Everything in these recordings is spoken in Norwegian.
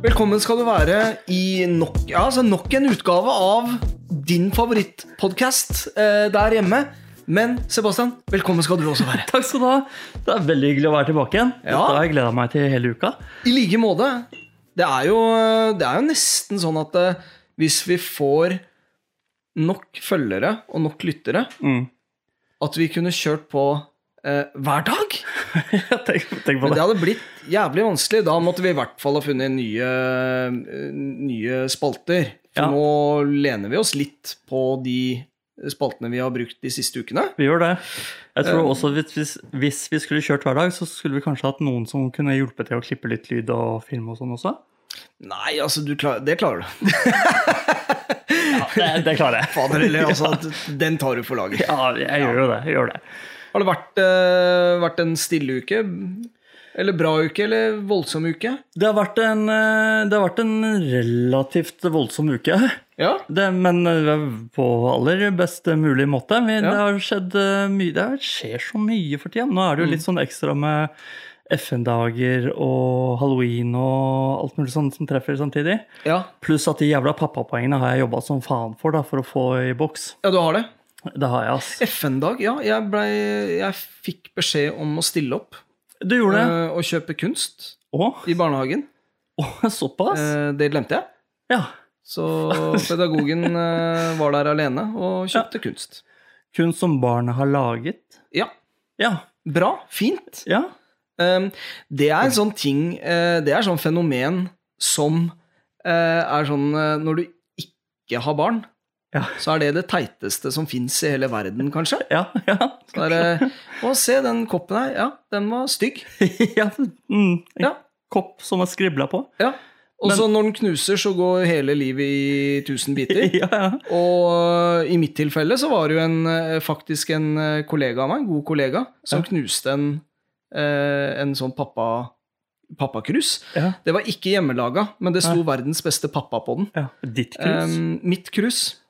Velkommen skal du være i nok, ja, altså nok en utgave av din favorittpodkast eh, der hjemme. Men Sebastian, velkommen skal du også være. Takk skal du ha. Det er veldig hyggelig å være tilbake igjen. Ja. Dette har jeg gleda meg til hele uka. I like måte. Det er jo, det er jo nesten sånn at eh, hvis vi får nok følgere og nok lyttere, Mm. at vi kunne kjørt på eh, hver dag. tenk, tenk på Men det det. hadde blitt jævlig vanskelig. Da måtte vi i hvert fall ha funnet nye, eh, nye spalter. For Ja. nå lener vi oss litt på de spaltene vi har brukt de siste ukene. Vi gjør det. Jeg tror Um, også hvis, hvis, vi skulle kjørt hver dag, så skulle vi kanskje hatt noen som kunne hjulpet til å klippe litt lyd og filme og sånn også. Nei, altså, du klar, det klarer du. Ja, det, det klarer jeg. Fader, eller, altså, den tar du for laget. Ja, jeg gjør jo det. Jeg gjør det. Har det vært, eh, vært en stille uke? Eller bra uke, eller voldsom uke? Det har vært en, eh, det har vært en relativt voldsom uke. Ja. Det, men eh, på aller best mulig måte. Vi, Ja. Det har skjedd mye Det skjer så mye for tida. Nå er det jo litt sånn ekstra med FN-dager og halloween og alt mulig sånt som treffer samtidig. ja. Pluss at de jævla pappapoengene har jeg jobba som faen for da, for å få i boks. Ja, du har det? Det har jeg, altså. FN-dag, ja. Jeg, ble, jeg fikk beskjed om å stille opp Du gjorde det? eh, og kjøpe kunst Å, i barnehagen. å, såpass? Eh, det glemte jeg. Ja. Så pedagogen eh, var der alene og kjøpte kunst. Kunst som barnet har laget. Ja. Ja. Bra. Fint. Ja. Um, det er en sånn ting Det er sånn fenomen som er sånn Når du ikke har barn, Ja. så er det det teiteste som fins i hele verden, kanskje. Ja. Ja. Så er det, Å, se den koppen her. Ja, den var stygg. ja. Mm, en Ja. kopp som er skribla på. ja. Og så når den knuser, så går hele livet i tusen biter. ja, ja. Og i mitt tilfelle så var det jo en, eh, faktisk en eh, kollega av meg, en god kollega, som knuste en, eh, en sånn pappa pappakrus. ja. Det var ikke hjemmelaga, men det sto ja. 'verdens beste pappa' på den. ja. Ditt krus. Um, mitt krus.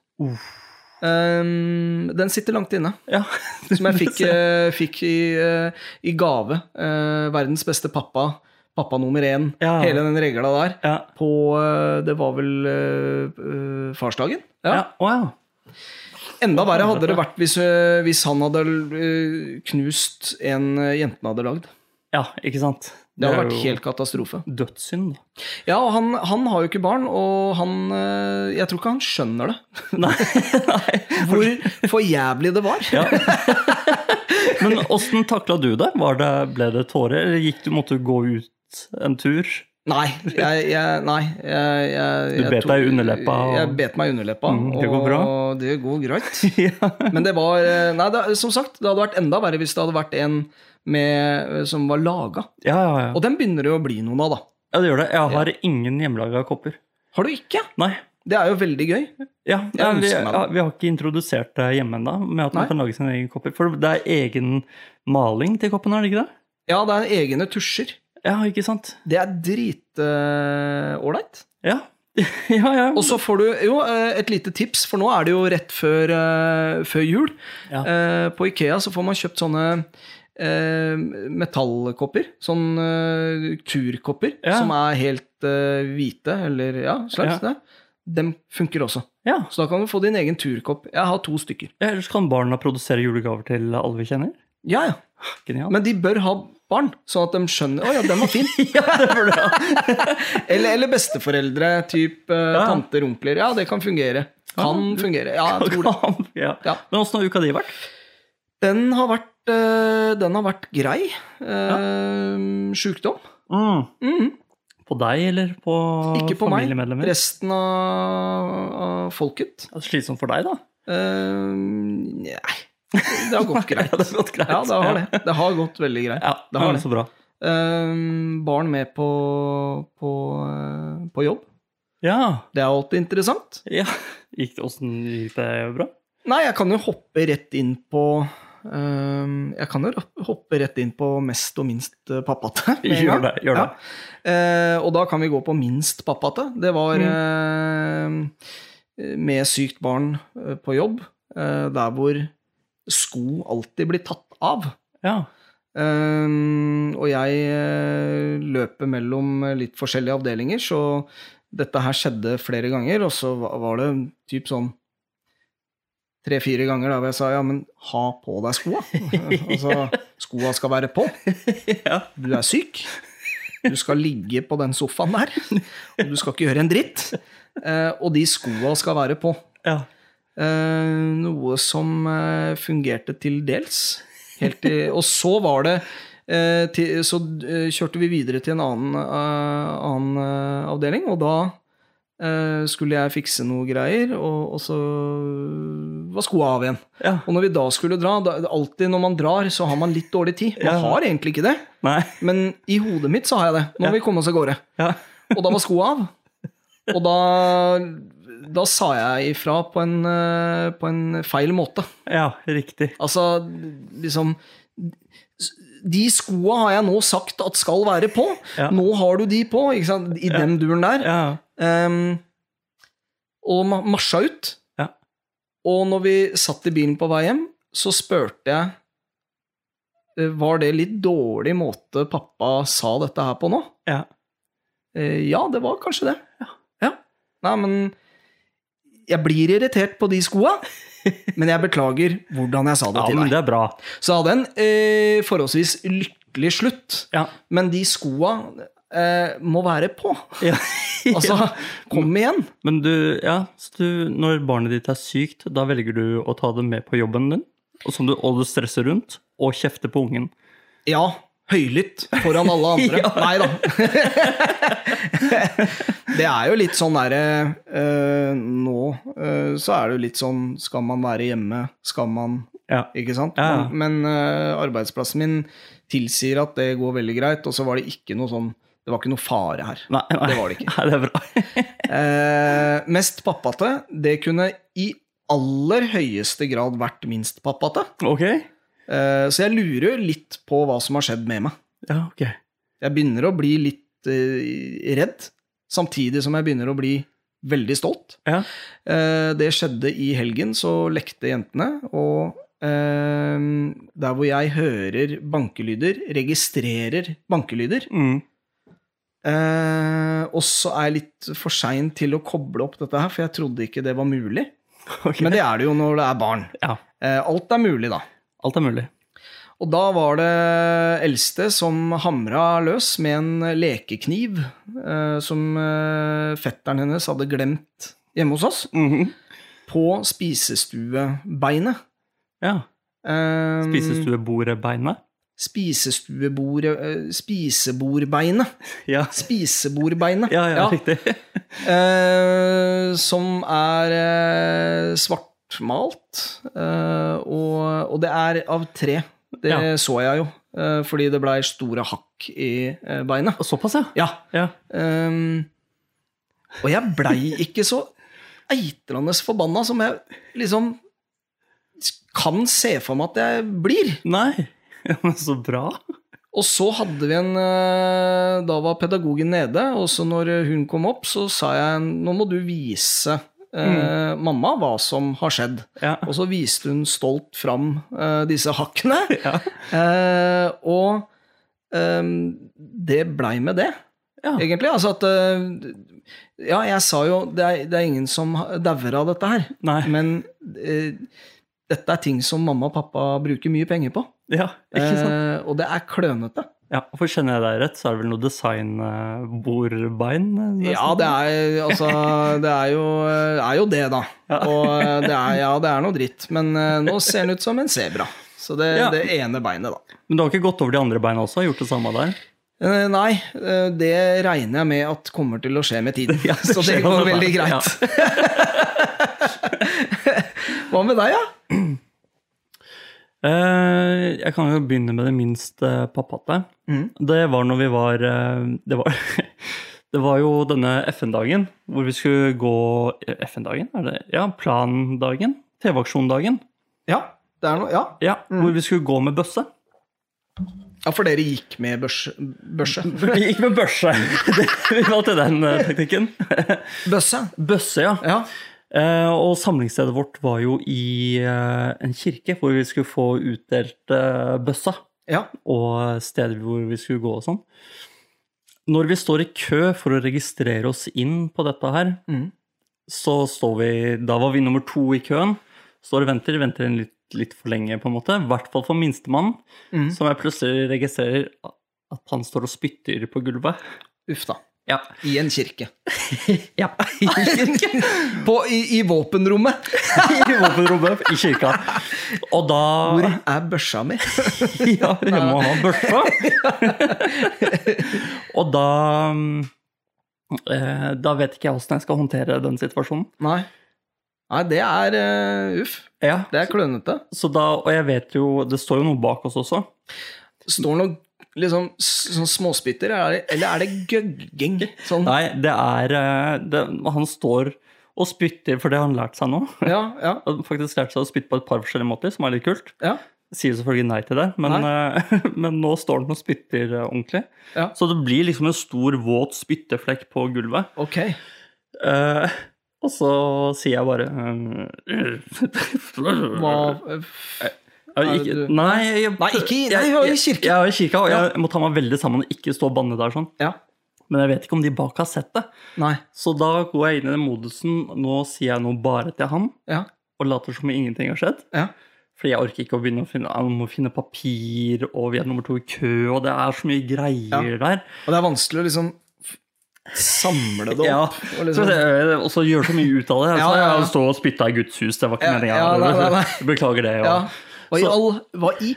Um, den sitter langt inne. ja. Som jeg fikk, uh, fikk i, uh, i gave. Uh, 'Verdens beste pappa', pappa nummer én. Ja. Hele den regla der. ja. På Det var vel farsdagen? Ja. Ja. Å. Enda verre hadde det vært hvis, hvis han hadde knust en jentene hadde lagd. ja, ikke sant? Det er vært helt katastrofe. dødssynd. Ja, og han, han har jo ikke barn, og han eh, Jeg tror ikke han skjønner det. Nei, nei. Hvor for jævlig det var. Ja. Men åssen takla du det? Var det? Ble det tårer, eller gikk du, måtte du gå ut en tur? Nei, jeg, jeg, nei, jeg, jeg Du bet deg i underleppa og- Jeg bet meg i underleppa, Mm, det går bra. og det går greit. ja. Men det var eh, Nei, det, som sagt, det hadde vært enda verre hvis det hadde vært en med, eh, som var laga. Ja, ja, ja. Og den begynner det å bli noen av, da. ja, det gjør det. Jeg har ingen hjemmelaga kopper. Har du ikke? Nei. Det er jo veldig gøy. Ja, vi, vi har ikke introdusert det hjemme ennå, med at Nei. man kan lage sine egne kopper. For det er egen maling til koppen, er det ikke det? Ja, det er egne tusjer. Ja, ikke sant? Det er dritålreit. Ja. ja, ja. Og så får du jo eh, et lite tips, for nå er det jo rett før, eh, før jul. Ja. Eh, På Ikea så får man kjøpt sånne eh, metallkopper. Sånn eh, turkopper Ja. som er helt eh, hvite, eller ja, slags Ja. det. Dem funker også. ja. Så da kan du få din egen turkopp. Jeg har to stykker. Ja, Ellers kan barna produsere julegaver til alle vi kjenner. Ja, ja. Genialt. Men de bør ha barn, sånn at de skjønner Å ja, den var fin. ja. Eller, eller besteforeldre, typ eh, Ja. tanter, onkler. Ja, det kan fungere. Kan fungere. Ja, jeg tror det. Men åssen har uka di vært? Den har vært, eh, den har vært grei. Uh, Sjukdom. Mm. Mm. På deg eller på Ikke på meg. Resten av, av folket. Slitsomt for deg, da? Uh, nei, det har gått greit. Ja, det har gått greit. Ja, det har det. Det har gått veldig greit. Ja, det har det. Så bra. Eh, barn med på, på, eh, på jobb. Ja. Det er alltid interessant. ja. Gikk det, åssen gikk det bra? Nei, jeg kan jo hoppe rett inn på eh, Jeg kan jo hoppe rett inn på mest og minst eh, pappate. Gjør det. gjør det. Ja. Eh, og da kan vi gå på minst pappate. Det var Mm. eh, med sykt barn på jobb, der hvor sko alltid blir tatt av. Ja. Ehm, og jeg løper mellom litt forskjellige avdelinger, så dette her skjedde flere ganger, og så var det typ sånn tre-fire ganger da hvor jeg sa ja, men ha på deg skoa. altså, skoa skal være på. ja. Du er syk. Du skal ligge på den sofaen der, og du skal ikke gjøre en dritt. Eh, og de skoa skal være på. ja. Eh, noe som eh, fungerte til dels. Helt til, og så var det eh, til, Så kjørte vi videre til en annen, annen avdeling, og da skulle jeg fikse noe greier, og, og så var skoa av igjen. ja. Og når vi da skulle dra, da, alltid når man drar, så har man litt dårlig tid. Man Ja. har egentlig ikke det, Nei. men i hodet mitt så har jeg det. Nå må Ja. vi komme oss av gårde. Ja. Og da var skoa av. Og da, da sa jeg ifra på en, eh, på en feil måte. ja, riktig. Altså, liksom De skoa har jeg nå sagt at skal være på. Ja. Nå har du de på? I den duren der. Ja. Ehm, og marsja ut. Ja. Og når vi satt i bilen på vei hjem, så spurte jeg eh, Var det litt dårlig måte pappa sa dette her på nå? Ja. Eh, ja, det var kanskje det. Ja. Nei, men jeg blir irritert på de skoa, men jeg beklager hvordan jeg sa det ja, til deg. det er bra. Så jeg hadde en eh, forholdsvis lykkelig slutt, Ja. men de skoa eh, må være på. Ja. Altså, kom igjen. Men du, ja, du, når barnet ditt er sykt, da velger du å ta det med på jobben din, og, som du, og du stresser rundt, og kjefter på ungen. Ja, høylytt foran alle andre. Nei da. det er jo litt sånn derre eh, Nå eh, så er det jo litt sånn Skal man være hjemme? Skal man Ja. Ikke sant? Ja, ja. Men eh, arbeidsplassen min tilsier at det går veldig greit, og så var det ikke noe sånn Det var ikke noe fare her. Nei, nei. Det var det ikke. Nei, det er bra. Eh, mest pappate, det kunne i aller høyeste grad vært minst pappate. ok. Eh, så jeg lurer litt på hva som har skjedd med meg. Ja, ok. Jeg begynner å bli litt eh, redd, samtidig som jeg begynner å bli veldig stolt. Ja. Eh, det skjedde i helgen, så lekte jentene, og der hvor jeg hører bankelyder, registrerer bankelyder, Mm. eh, og så er jeg litt for sein til å koble opp dette her, for jeg trodde ikke det var mulig. Okay. Men det er det jo når det er barn. Ja. Eh, alt er mulig, da. Alt er mulig. Og da var det eldste som hamra løs med en lekekniv eh, som eh, fetteren hennes hadde glemt hjemme hos oss, Mhm. på spisestuebeinet. Ja. Eh, Spisestuebordbeinet. Spisestuebord, eh, spisebordbeinet. Ja. Spisebordbeinet. Ja, ja, Ja. riktig. Eh, som er eh, svartmalt, eh, og, og det er av tre. Det Ja. så jeg jo, eh, fordi det blei store hakk i eh, beinet. Såpass, ja. Ja. ehm, og jeg blei ikke så eitrende forbanna som jeg liksom kan se for meg at jeg blir. Nei. Men så bra. Og så hadde vi en Da var pedagogen nede, og så når hun kom opp, så sa jeg nå må du vise eh, mamma hva som har skjedd. Ja. Og så viste hun stolt fram eh, disse hakkene. Ja. Eh, og eh, det blei med det, Ja. egentlig. Altså at eh, Ja, jeg sa jo det er, det er ingen som dauer av dette her, Nei. men dette er ting som mamma og pappa bruker mye penger på. Ja, ikke sant? Og det er klønete. Ja, for Kjenner jeg deg rett, så er det vel noe designbordbein? Ja, det er, altså, det er, jo, er jo det, da. Og det er, ja, det er noe dritt. Men eh, nå ser den ut som en sebra. Så det, Ja. det ene beinet, da. Men du har ikke gått over de andre beina også? Gjort det samme der? Eh, Nei, eh, det regner jeg med at kommer til å skje med tiden. Ja, det Så det går veldig veldig ja. greit. Hva med deg, da? Eh, jeg kan jo begynne med det minst eh, pappate. Mm. Det var når vi var eh, Det var, det var jo denne FN-dagen hvor vi skulle gå eh, FN-dagen? Er det? Ja, plandagen? TV-aksjondagen. Ja, det er noe, ja. Ja, hvor vi skulle gå med bøsse. ja, for dere gikk med børse. børse. Vi gikk med børse. Vi valgte den teknikken. Bøsse? Bøsse, ja. Ja. Eh, og samlingsstedet vårt var jo i eh, en kirke hvor vi skulle få utdelt eh, bøssa. Ja. og steder hvor vi skulle gå og sånn. Når vi står i kø for å registrere oss inn på dette her, mm. så står vi Da var vi nummer to i køen. Står og venter, venter en litt, litt for lenge, på en måte. I hvert fall for minstemann, mm. som jeg plutselig registrerer at han står og spytter på gulvet. Uff da. Ja. I en kirke. ja. På, i, I våpenrommet. I våpenrommet i kirka. Og da Hvor er børsa mi? Ja, jeg må ha børsa. og da eh, Da vet ikke jeg åssen jeg skal håndtere den situasjonen. Nei. Nei, det er uh, uff. Ja, Det er klønete. så da, Og jeg vet jo Det står jo noe bak oss også. Står noe liksom sånn småspytter, er eller er det gøgging? Sånn. Nei, det er eh, det, Han står og spytter, for det har han lært seg nå. Ja, ja, Han har faktisk lært seg å spytte på et par forskjellige måter, som er litt kult. ja. Sier selvfølgelig nei til det, men, eh, men nå står han og spytter eh, ordentlig. Ja. Så det blir liksom en stor, våt spytteflekk på gulvet. Ok. Uh, og så sier jeg bare Hva ikke, nei, jeg, Nei, ikke nei, jeg var i kirken. Jeg, er i kirka, og Ja. jeg må ta meg veldig sammen og ikke stå og banne der. sånn. Ja. Men jeg vet ikke om de bak har sett det. Nei. Så da går jeg inn i den modusen. Nå sier jeg noe bare til han, Ja. og later som ingenting har skjedd. Ja. Fordi jeg orker ikke å begynne å finne, jeg må finne papir, og vi er nummer to i kø, og det er så mye greier der. Og det er vanskelig å liksom samle det Ja, opp. Og så liksom, Og så gjøre så mye ut av det. Altså, ja, ja. ja. stå og spytte i Guds hus, det var ikke Ja, meninga. ja. Beklager det. Og, ja. Hva i all Hva i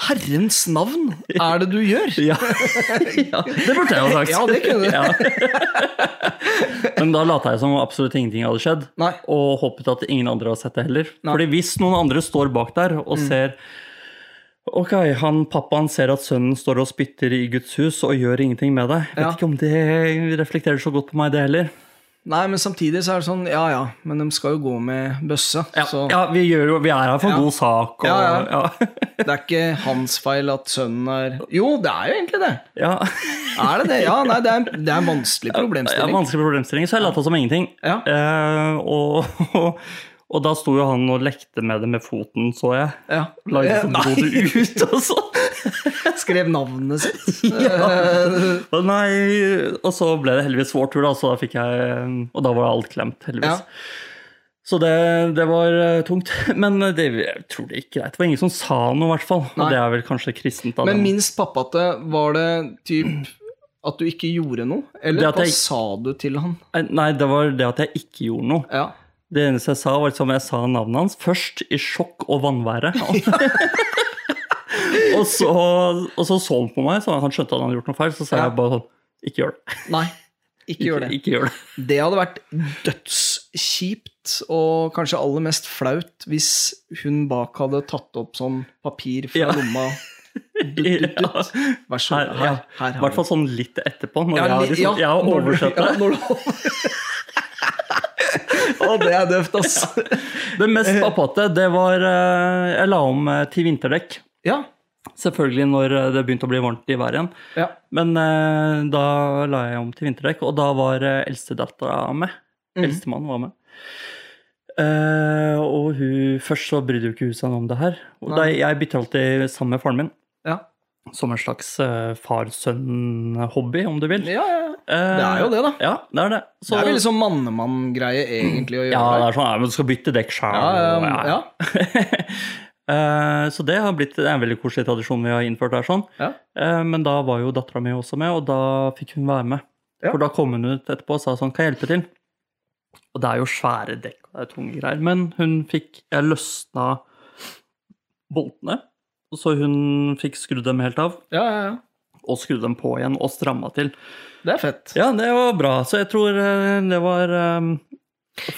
herrens navn er det du gjør? Ja. ja, det burde jeg ha sagt. Ja, det kunne du. Ja. Men da lata jeg som absolutt ingenting hadde skjedd, Nei. og håpet at ingen andre har sett det heller. Nei. Fordi hvis noen andre står bak der og ser Ok, han pappaen ser at sønnen står og spytter i Guds hus og gjør ingenting med det. Vet Ja. ikke om det reflekterer så godt på meg, det heller. Nei, men samtidig så er det sånn Ja ja, men de skal jo gå med bøsse. Ja, Så ja vi, jo, vi er her for Ja. god sak. Og, Ja, det er ikke hans feil at sønnen er Jo, det er jo egentlig det. ja. Er det det? Ja, nei, det er, det er en vanskelig problemstilling. Ja, vanskelig problemstilling, så jeg lata som ingenting. Ja. Uh, og, og, og da sto jo han og lekte med det med foten, så jeg. Ja. Lagde Eh, Nei, dro ut, og så skrev navnet sitt. ja. Og Nei, og så ble det heldigvis vår tur, da, så da fikk jeg Og da var alt klemt, heldigvis. Ja. Så det, det var eh, tungt. Men det, jeg tror det gikk greit. Det var ingen som sa noe, i hvert fall. Og det er vel kanskje kristent. av Men dem. minst pappate, var det typ at du ikke gjorde noe? Eller hva jeg- sa du til han? Nei, det var det at jeg ikke gjorde noe. Ja. Det eneste jeg sa, var liksom jeg sa navnet hans først i sjokk og vanvære. og, så, og så så han på meg, så han skjønte at han hadde gjort noe feil. Så sa Ja. jeg bare sånn Ikke gjør det. Nei, ikke gjør det. Ikke, ikke gjør det. Det hadde vært dødskjipt og kanskje aller mest flaut hvis hun bak hadde tatt opp sånn papir fra Ja. lomma. Vær så god. ja. Her I hvert fall sånn litt etterpå, når Ja, jeg, liksom, jeg har oversett det. ja, Å, det er døvt, ass. Det mest pappate, det var eh, Jeg la om eh, til vinterdekk. Ja. Selvfølgelig når eh, det begynte å bli varmt i været igjen. ja. Men eh, da la jeg om til vinterdekk, og da var eldstedattera med. Mm. Eldstemann var med. Eh, og hun, først så brydde jo ikke hun seg om det her. Og da, jeg bytter alltid sammen med faren min. Ja. Som en slags uh, far-sønn-hobby, om du vil. ja, ja. Eh, Det er jo det, da. Ja, det er det. Så, Det er vel sånn mannemann-greie egentlig å gjøre. ja, det er sånn, ja, men du skal bytte dekk sjøl. ja, ja, ja. Eh, så det har blitt det er en veldig koselig tradisjon vi har innført der. sånn. Ja. Eh, men da var jo dattera mi også med, og da fikk hun være med. Ja. For da kom hun ut etterpå og sa sånn, kan jeg hjelpe til? Og det er jo svære dekk, og det er tunge greier. Men hun fikk Jeg løsna boltene, så hun fikk skrudd dem helt av. ja, ja, ja. Og skrudd dem på igjen, og stramma til. Det er fett. Ja, det var bra. Så jeg tror eh, det var um,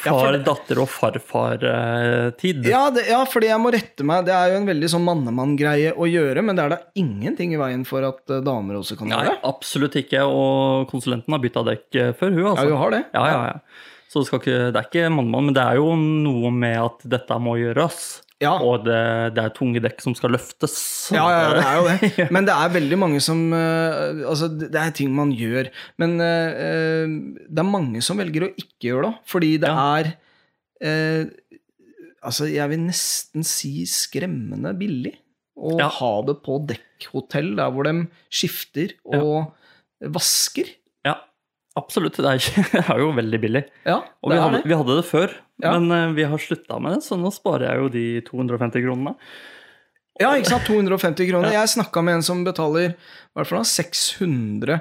far, det- datter og farfar-tid. Ja, det, ja, fordi jeg må rette meg. Det er jo en veldig sånn mannemann-greie å gjøre, men det er da ingenting i veien for at eh, damer også kan gjøre det. absolutt ikke. Og konsulenten har bytta dekk eh, før, hun. Ja, altså. hun har det. Ja, ja, ja. Så det, ikke, det er ikke mann-mann, men det er jo noe med at dette må gjøres. Ja. Og det, det er tunge dekk som skal løftes. Ja, ja, det er jo det. Men det er veldig mange som eh, Altså, det er ting man gjør. Men eh, eh, det er mange som velger å ikke gjøre det, fordi det Ja. er Altså, jeg vil nesten si skremmende billig å Ja. ha det på dekkhotell, der hvor de skifter og vasker. Absolutt. Det er, ikke, det er jo veldig billig. Ja, Og vi hadde, vi hadde det før, Ja. men eh, vi har slutta med det, så nå sparer jeg jo de 250 kronene. Ja, ikke sant? 250 kroner. Ja. Jeg snakka med en som betaler er det for noe, 600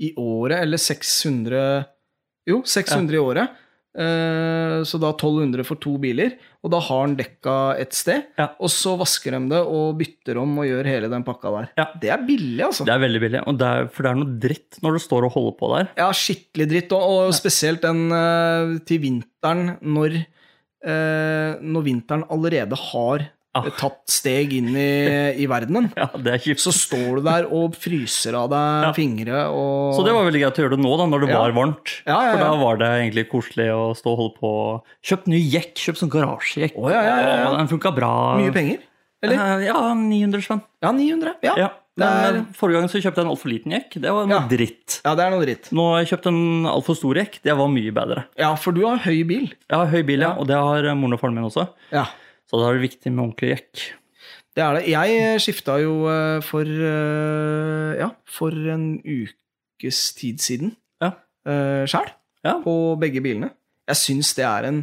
i året, eller 600 Jo, 600 i året. Eh, så da 1200 for to biler. Og da har han dekka et sted. Ja. Og så vasker de det og bytter om og gjør hele den pakka der. Ja. Det er billig, altså. Det er veldig billig, og det er, for det er noe dritt når du står og holder på der. Ja, skikkelig dritt. Og, og spesielt den eh, til vinteren, når, eh, når vinteren allerede har. Tatt steg inn i, i verdenen. Ja, det er kjipt. Så står du der og fryser av deg Ja. fingre og Så det var veldig greit å gjøre det nå, da, når det Ja. var varmt. Ja, ja, For da var det egentlig koselig å stå og holde på. Kjøpt ny jekk, kjøpt sånn garasjejekk. Oh. Den funka bra. Mye penger? Eller? Eh, Ja, 900 spenn. Ja, 900. Ja. Er- Men forrige gang så kjøpte jeg en altfor liten jekk. Det var noe Ja. dritt. ja, det er noe dritt. Nå har jeg kjøpt en altfor stor jekk. Det var mye bedre. Ja, for du har høy bil. Jeg har høy bil, ja, Ja. og det har eh, moren og faren min også. Ja, Så da er det viktig med ordentlig jekk. det er det. Jeg skifta jo eh, for eh, Ja, for en ukes tid siden Ja. sjæl. Ja. På begge bilene. Jeg syns det er en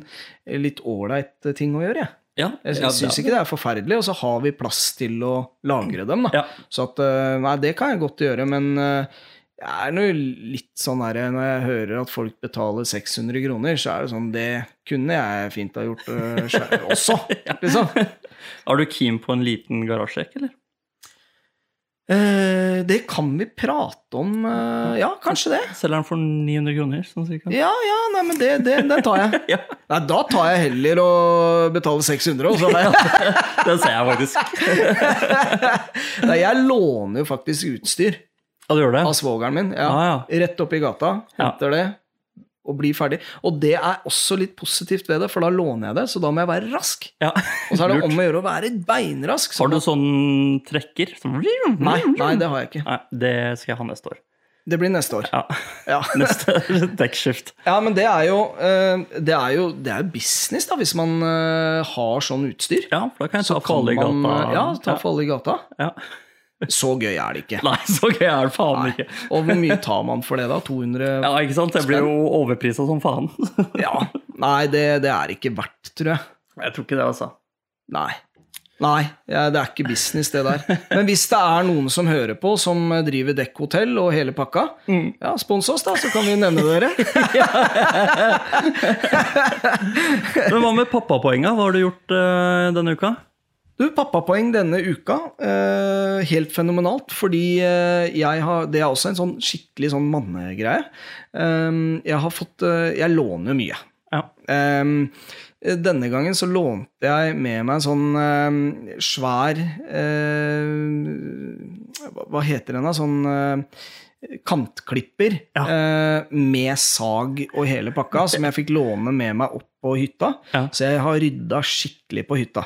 litt ålreit ting å gjøre, jeg. Ja, Jeg syns ikke det er forferdelig, og så har vi plass til å lagre dem. da. Ja. Så at, eh, nei, det kan jeg godt gjøre, men jeg er noe litt sånn her Når jeg hører at folk betaler 600 kroner, så er det sånn Det kunne jeg fint ha gjort uh, også, liksom. Er du keen på en liten garasjekk, eller? Eh, det kan vi prate om. eh, ja, kanskje det. Selger den for 900 kroner, sånn cirka? Ja, ja, nei, men det, det, den tar jeg. Ja, Nei, da tar jeg heller å betale 600, og så har jeg Den ser jeg faktisk. Nei, jeg låner jo faktisk utstyr Av svogeren min. Ja. Ah, ja. Rett oppi gata, henter det og blir ferdig. Og det er også litt positivt ved det, for da låner jeg det, så da må jeg være rask. Ja. Og så er det om å gjøre å være beinrask. Har du sånn trekker? Nei, nei, det har jeg ikke. Nei, det skal jeg ha neste år. Det blir neste år. Ja. Ja, Neste dekkskift. ja men det er jo eh, Det er jo det er jo business, da, hvis man eh, har sånn utstyr. Ja, for da kan jeg ta for i man, gata. Ja, ta for alle i gata. Ja. Så gøy er det ikke. Nei, så gøy er det faen Nei. ikke. Og hvor mye tar man for det, da? 200 Ja, ikke sant? Det blir jo overprisa som faen. Ja. Nei, det, det er ikke verdt, tror jeg. Jeg tror ikke det, altså. Nei. Nei, ja, det er ikke business, det der. Men hvis det er noen som hører på, som driver dekkhotell og hele pakka, Mm. ja, spons oss, da, så kan vi nevne dere. Men hva med pappapoenga? Hva har du gjort uh, denne uka? Du, pappapoeng denne uka. Eh, helt fenomenalt, fordi eh, jeg har Det er også en sånn skikkelig sånn mannegreie. Eh, jeg har fått eh, Jeg låner jo mye. Ja. Eh, denne gangen så lånte jeg med meg en sånn eh, svær eh, hva- heter den, da? Sånn kantklipper Ja. eh, med sag og hele pakka, som jeg fikk låne med meg opp på hytta. Ja. Så jeg har rydda skikkelig på hytta.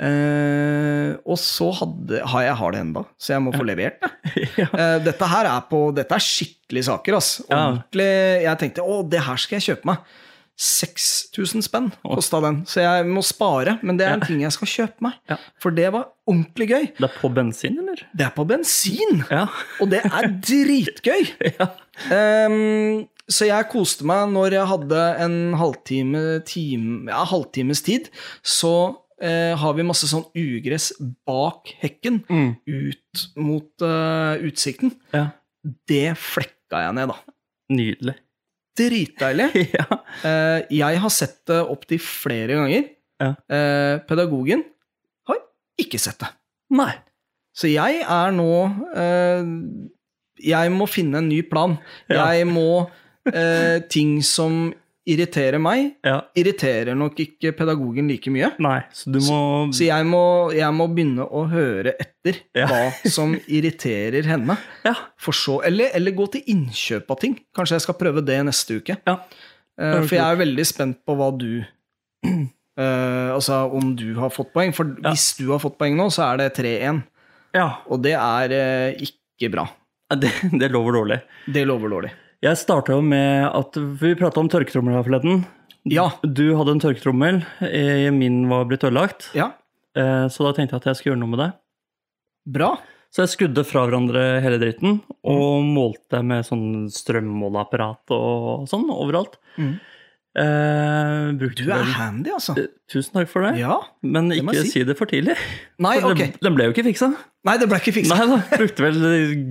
Eh, og så hadde, har jeg har det ennå, så jeg må få levert det. Eh, dette her er på, dette er skikkelige saker. ass. Ordentlig, Jeg tenkte å, det her skal jeg kjøpe meg. 6000 spenn kosta den, så jeg må spare. Men det er en ting jeg skal kjøpe meg, Ja. for det var ordentlig gøy. Det er på bensin, eller? Det er på bensin, Ja. og det er dritgøy. ja. Ehm, så jeg koste meg når jeg hadde en halvtime, time, ja, halvtimes tid. Så eh, har vi masse sånn ugress bak hekken, Mm. ut mot uh, utsikten. ja. Det flekka jeg ned, da. Nydelig. Dritdeilig. ja. Eh, jeg har sett det opptil flere ganger. Ja. Eh, pedagogen har ikke sett det. Nei. Så jeg er nå eh, Jeg må finne en ny plan. Jeg må Ting som irriterer meg, Ja. irriterer nok ikke pedagogen like mye. Nei, så du må Så jeg må, jeg må begynne å høre etter Ja. hva som irriterer henne. Ja. For så, eller, eller gå til innkjøp av ting. Kanskje jeg skal prøve det neste uke. Ja. Eh, for jeg er veldig spent på hva du uh, Altså om du har fått poeng. For hvis du har fått poeng nå, så er det 3-1. ja. Og det er uh, ikke bra. Det, det lover dårlig. Det lover dårlig. Jeg starta jo med at Vi prata om tørketrommel her forleden. Ja. Du hadde en tørketrommel, eh, min var blitt ødelagt. Ja. Eh, Så da tenkte jeg at jeg skulle gjøre noe med det. Bra. Så jeg skrudde fra hverandre hele dritten og målte med sånn strømmåleapparat og sånn overalt. Mm. Brukte Du er handy, altså. Eh, Tusen takk for det. Ja. Men ikke det si. si. det for tidlig. Nei, For okay. den, den ble jo ikke fiksa. Nei, det ble ikke fiksa. Nei da, Brukte vel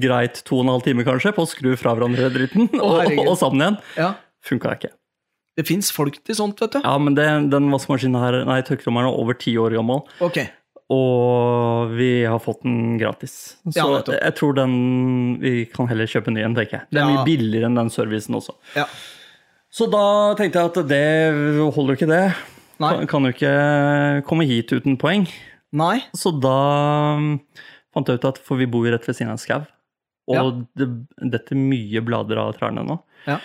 greit to og en halv time kanskje på å skru fra hverandre dritten og, herregud. og sammen igjen. Ja. Funka ikke. Det fins folk til sånt, vet du. Ja, men det, den vaskemaskinen her, nei, tørketrommelen er over ti år gammel. Okay. Og vi har fått den gratis. Så Ja, jeg tror den Vi kan heller kjøpe en ny en, tenker jeg. Det er Ja. mye billigere enn den servicen også. Ja. Så da tenkte jeg at det holder jo ikke, det. Nei. Kan, kan jo ikke komme hit uten poeng. Nei. Så da um, fant jeg ut at For vi bor jo rett ved siden av en skau, og det detter mye blader av trærne nå. Ja.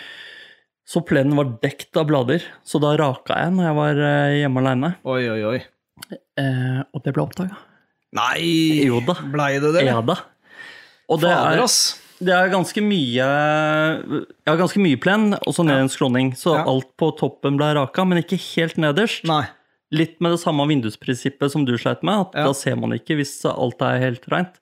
Så plenen var dekt av blader, så da raka jeg når jeg var eh, hjemme aleine. Oi, oi, oi. Eh, og det ble oppdaga. Nei! Jo da. Blei det det? Ja da. Og det Fader, er, ass. Det er ganske mye Jeg har ganske mye plen, og så ned en skråning. Så Ja. alt på toppen ble raka, men ikke helt nederst. Nei. Litt med det samme vindusprinsippet som du sleit med. at Ja. Da ser man ikke hvis alt er helt reint.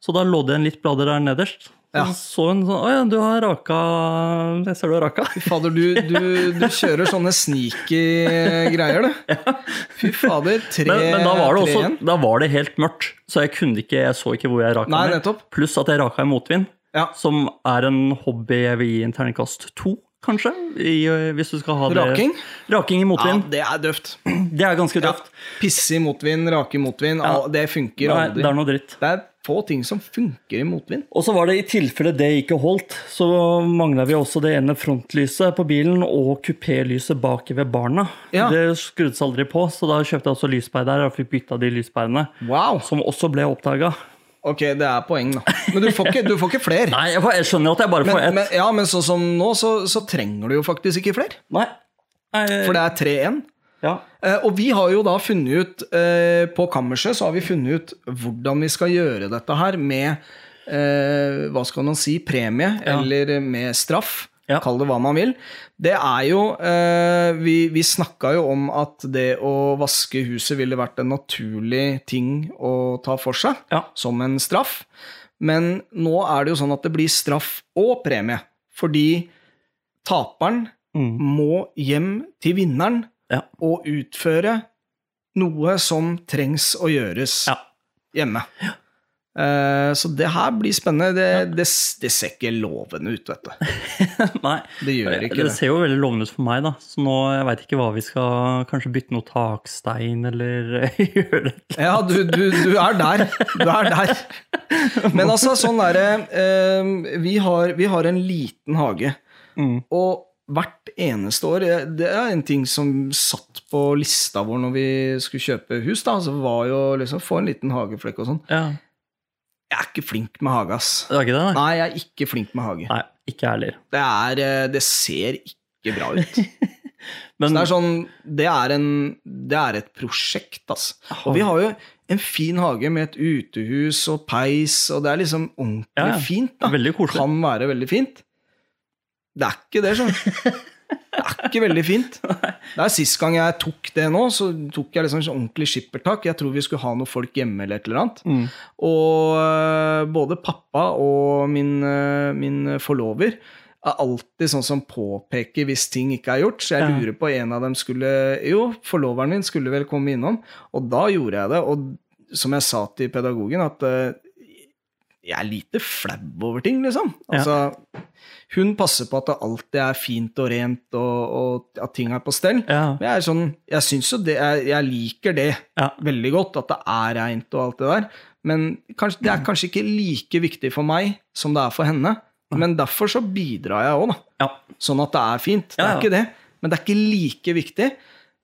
Så da lå det en litt blader der nederst. Ja. så hun sånn Å ja, du har raka Jeg ser du har raka. Fy fader, du, du, du kjører sånne sneaky greier, du. Fy fader. Tre, Men, men da, var det også, igjen. da var det helt mørkt, så jeg kunne ikke Jeg så ikke hvor jeg raka Nei, Pluss at jeg raka i motvind, Ja. som er en hobby jeg vil gi en terningkast to, kanskje. I, øh, hvis du skal ha det Raking? Raking i Ja, det er døvt. Det er ganske Ja. tøft. Pisse i motvind, rake i motvind. Ja. Det funker Nei, aldri. det er noe dritt. Det er få ting som funker i motvind. Og så var det i tilfelle det ikke holdt, så mangla vi også det ene frontlyset på bilen og kupélyset bak ved barna. Ja. Det skrudde seg aldri på, så da kjøpte jeg også lyspære der og fikk bytta de lyspærene. Wow. Som også ble oppdaga. Ok, det er poeng, da. Men du får ikke, du får ikke flere. Nei, jeg, jeg skjønner at jeg bare får ett. men, ja, men sånn som nå, så, så trenger du jo faktisk ikke flere. Nei. Nei. For det er 3-1. ja. Eh, og vi har jo da funnet ut eh, På kammerset så har vi funnet ut hvordan vi skal gjøre dette her med eh, Hva skal man si? Premie, Ja. eller med straff. Ja. Kall det hva man vil. Det er jo eh, Vi, vi snakka jo om at det å vaske huset ville vært en naturlig ting å ta for seg, Ja. som en straff. Men nå er det jo sånn at det blir straff og premie. Fordi taperen Mm. må hjem til vinneren Ja. og utføre noe som trengs å gjøres Ja. hjemme. Eh, så det her blir spennende. Det, det, det ser ikke lovende ut, vet du. Nei. Det gjør ikke det det. ser jo veldig lovende ut for meg, da. Så nå jeg veit ikke hva vi skal Kanskje bytte noe takstein, eller gjøre det. Ja, du, du, du er der. Du er der. Men altså, sånn derre eh, vi, har- vi har en liten hage, Mm. og hvert eneste år eh, Det er en ting som satt på lista vår når vi skulle kjøpe hus, da. Så var jo liksom få en liten hageflekk og sånn. Ja. Jeg er ikke flink med hage, ass. Det var ikke det, nei? Nei, jeg er ikke flink med hage. Nei, ikke heller. Det, er, eh, det ser ikke bra ut. Men det er sånn Det er, en, det er et prosjekt, altså. Og vi har jo en fin hage med et utehus og peis, og det er liksom ordentlig Ja, ja. fint. da. Veldig koselig. Kan være veldig fint. Det er ikke det, du. Det er ikke veldig fint. Det er Sist gang jeg tok det nå, så tok jeg liksom sånn ordentlig skippertak. Jeg tror vi skulle ha noen folk hjemme eller et eller annet. Mm. Og øh, både pappa og min, øh, min forlover er alltid sånn som påpeker hvis ting ikke er gjort. Så jeg lurer på en av dem skulle Jo, forloveren min skulle vel komme innom. Og da gjorde jeg det. Og som jeg sa til pedagogen, at øh, jeg er lite flau over ting, liksom. Ja. Altså, hun passer på at det alltid er fint og rent, og, og at ting er på stell. Ja. Men jeg er sånn, jeg syns jo det jeg, jeg liker det Ja. veldig godt, at det er reint og alt det der. Men kanskje, det er kanskje ikke like viktig for meg som det er for henne. Men derfor så bidrar jeg òg, da. ja. Sånn at det er fint. Det Ja, er ikke det. Men det er ikke like viktig.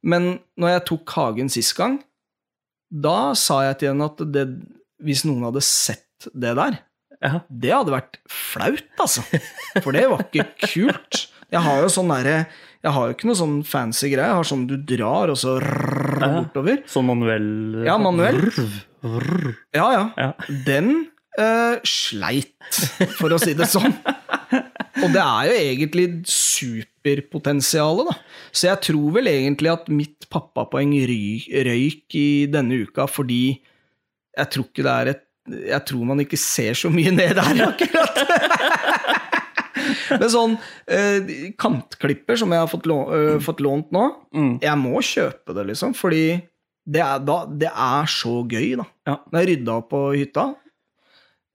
Men når jeg tok Hagen sist gang, da sa jeg til henne at det, hvis noen hadde sett det der, ja. det hadde vært flaut, altså. For det var ikke kult. Jeg har jo sånn derre Jeg har jo ikke noe sånn fancy greie. Jeg har sånn du drar, og så rrr, Ja. bortover. Sånn manuell Ja, manuell. Ja, ja. Ja. Den uh, sleit, for å si det sånn. Og det er jo egentlig superpotensialet, da. Så jeg tror vel egentlig at mitt pappapoeng røyk i denne uka fordi jeg tror ikke det er et jeg tror man ikke ser så mye ned der, akkurat. Men sånn eh, kantklipper som jeg har fått, lå, eh, fått lånt nå, Mm. jeg må kjøpe det, liksom. Fordi det er, da, det er så gøy, da. Ja. Når jeg rydda opp på hytta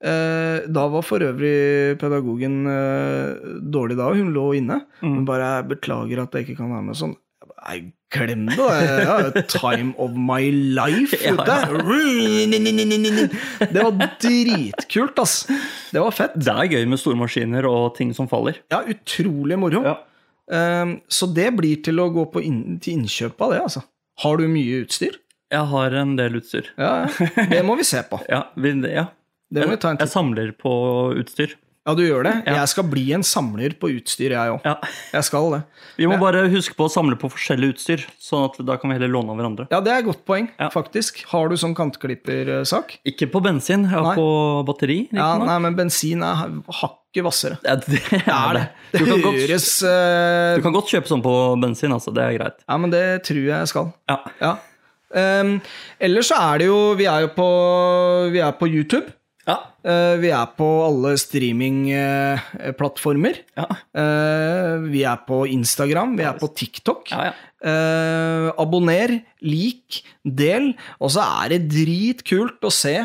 eh, Da var for øvrig pedagogen eh, dårlig da, hun lå inne. Mm. Hun bare beklager at jeg ikke kan være med', sånn. Jeg bare, Glem det. Jeg time of my life Ja, ute. Det var dritkult, ass. Det var fett. Det er gøy med store maskiner og ting som faller. Ja, utrolig moro. Ja. Um, så det blir til å gå på inn, til innkjøp av det, altså. Har du mye utstyr? Jeg har en del utstyr. Ja, ja. Det må vi se på. Ja, vi, ja. En Jeg samler på utstyr. Ja, du gjør det? Ja. Jeg skal bli en samler på utstyr, jeg òg. Ja. Jeg skal det. Vi må Ja. bare huske på å samle på forskjellig utstyr, sånn at da kan vi heller låne av hverandre. Ja, det er et godt poeng, faktisk. Har du sånn kantklippersak? Ikke på bensin, jeg Nei. har på batteri. Ja, nok. nei, men bensin er hakket hvassere. Ja, det er det. Det Du kan, godt, høres eh, du kan godt kjøpe sånn på bensin, altså. Det er greit. Ja, men det tror jeg jeg skal. Ja. Ja. Um, ellers så er det jo Vi er jo på, vi er på YouTube. Ja. Eh, vi er på alle streamingplattformer. Ja. Eh, vi er på Instagram, vi er på TikTok. Ja, ja. Eh, abonner, lik, del. Og så er det dritkult å se,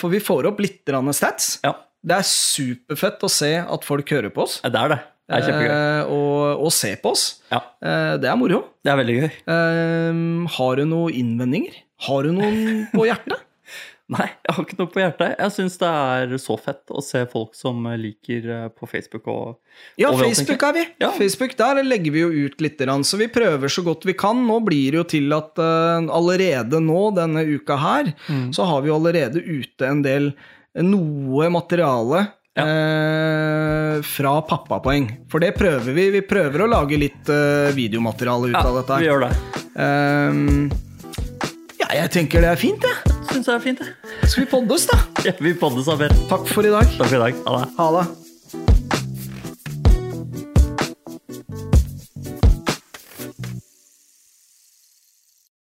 for vi får opp litt stats. ja. Det er superfett å se at folk hører på oss, Det er det. Det er kjempegøy. og, og se på oss. Ja. Det er moro. Det er veldig gøy. Har du noen innvendinger? Har du noen på hjertet? Nei, jeg har ikke noe på hjertet. Jeg syns det er så fett å se folk som liker eh, på Facebook og Ja, og Facebook er vi. Ja. Facebook, Der legger vi jo ut litt, så vi prøver så godt vi kan. Nå blir det jo til at uh, allerede nå, denne uka her, Mm. så har vi jo allerede ute en del noe materiale Ja. eh, fra pappapoeng. For det prøver vi. Vi prøver å lage litt eh, videomateriale ut Ja, av dette. vi gjør det. Ehm, ja, jeg tenker det er fint, jeg. Syns jeg er fint, jeg. Skal vi poddes, da? Ja, vi poddes Per. Takk for i dag. Takk for i dag. Ha det. Ha det.